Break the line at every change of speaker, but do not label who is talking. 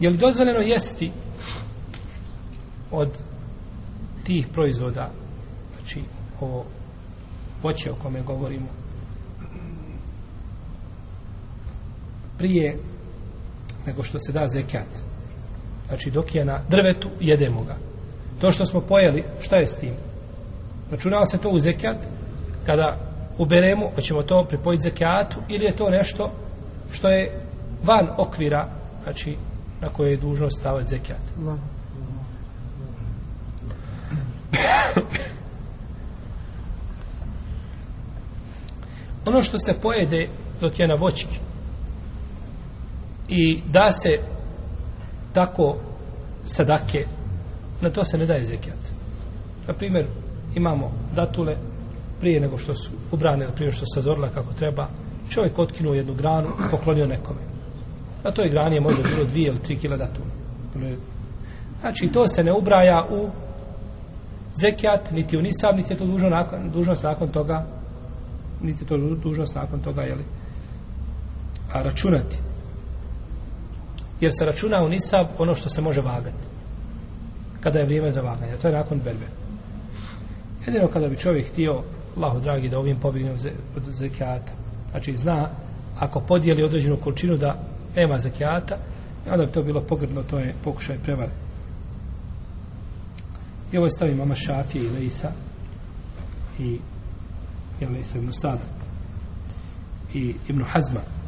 Je li dozvoljeno jesti od tih proizvoda, znači ovo voće o kome govorimo, prije nego što se da zekat. Znači dok je na drvetu, jedemo ga. To što smo pojeli, šta je s tim? Računava se to u zekat, kada uberemo, hoćemo to pripojiti zekatu, ili je to nešto što je van okvira, znači na koje je dužno stavati zekat. No. ono što se pojede dok je na voćki i da se tako sadake na to se ne daje zekijat na primjer imamo datule prije nego što su ubrane prije što se sazorila kako treba čovjek otkinuo jednu granu poklonio nekome na toj grani je možda bilo dvije ili tri kila datuma. znači to se ne ubraja u zekijat niti u nisab niti je to dužno nakon, dužnost nakon toga niti to dužnost nakon toga jeli, a računati. Jer se računa u nisab ono što se može vagati kada je vrijeme za vaganje to je nakon berbe. Jedino kada bi čovjek htio Allahu dragi da ovim pobigne od zekijata. Znači zna ako podijeli određenu količinu da nema zakijata, onda bi to bilo pogrdno to je pokušaj prevare. I ovo stavi mama Šafije i Leisa i i Leisa ibn Sada i Ibn Hazma.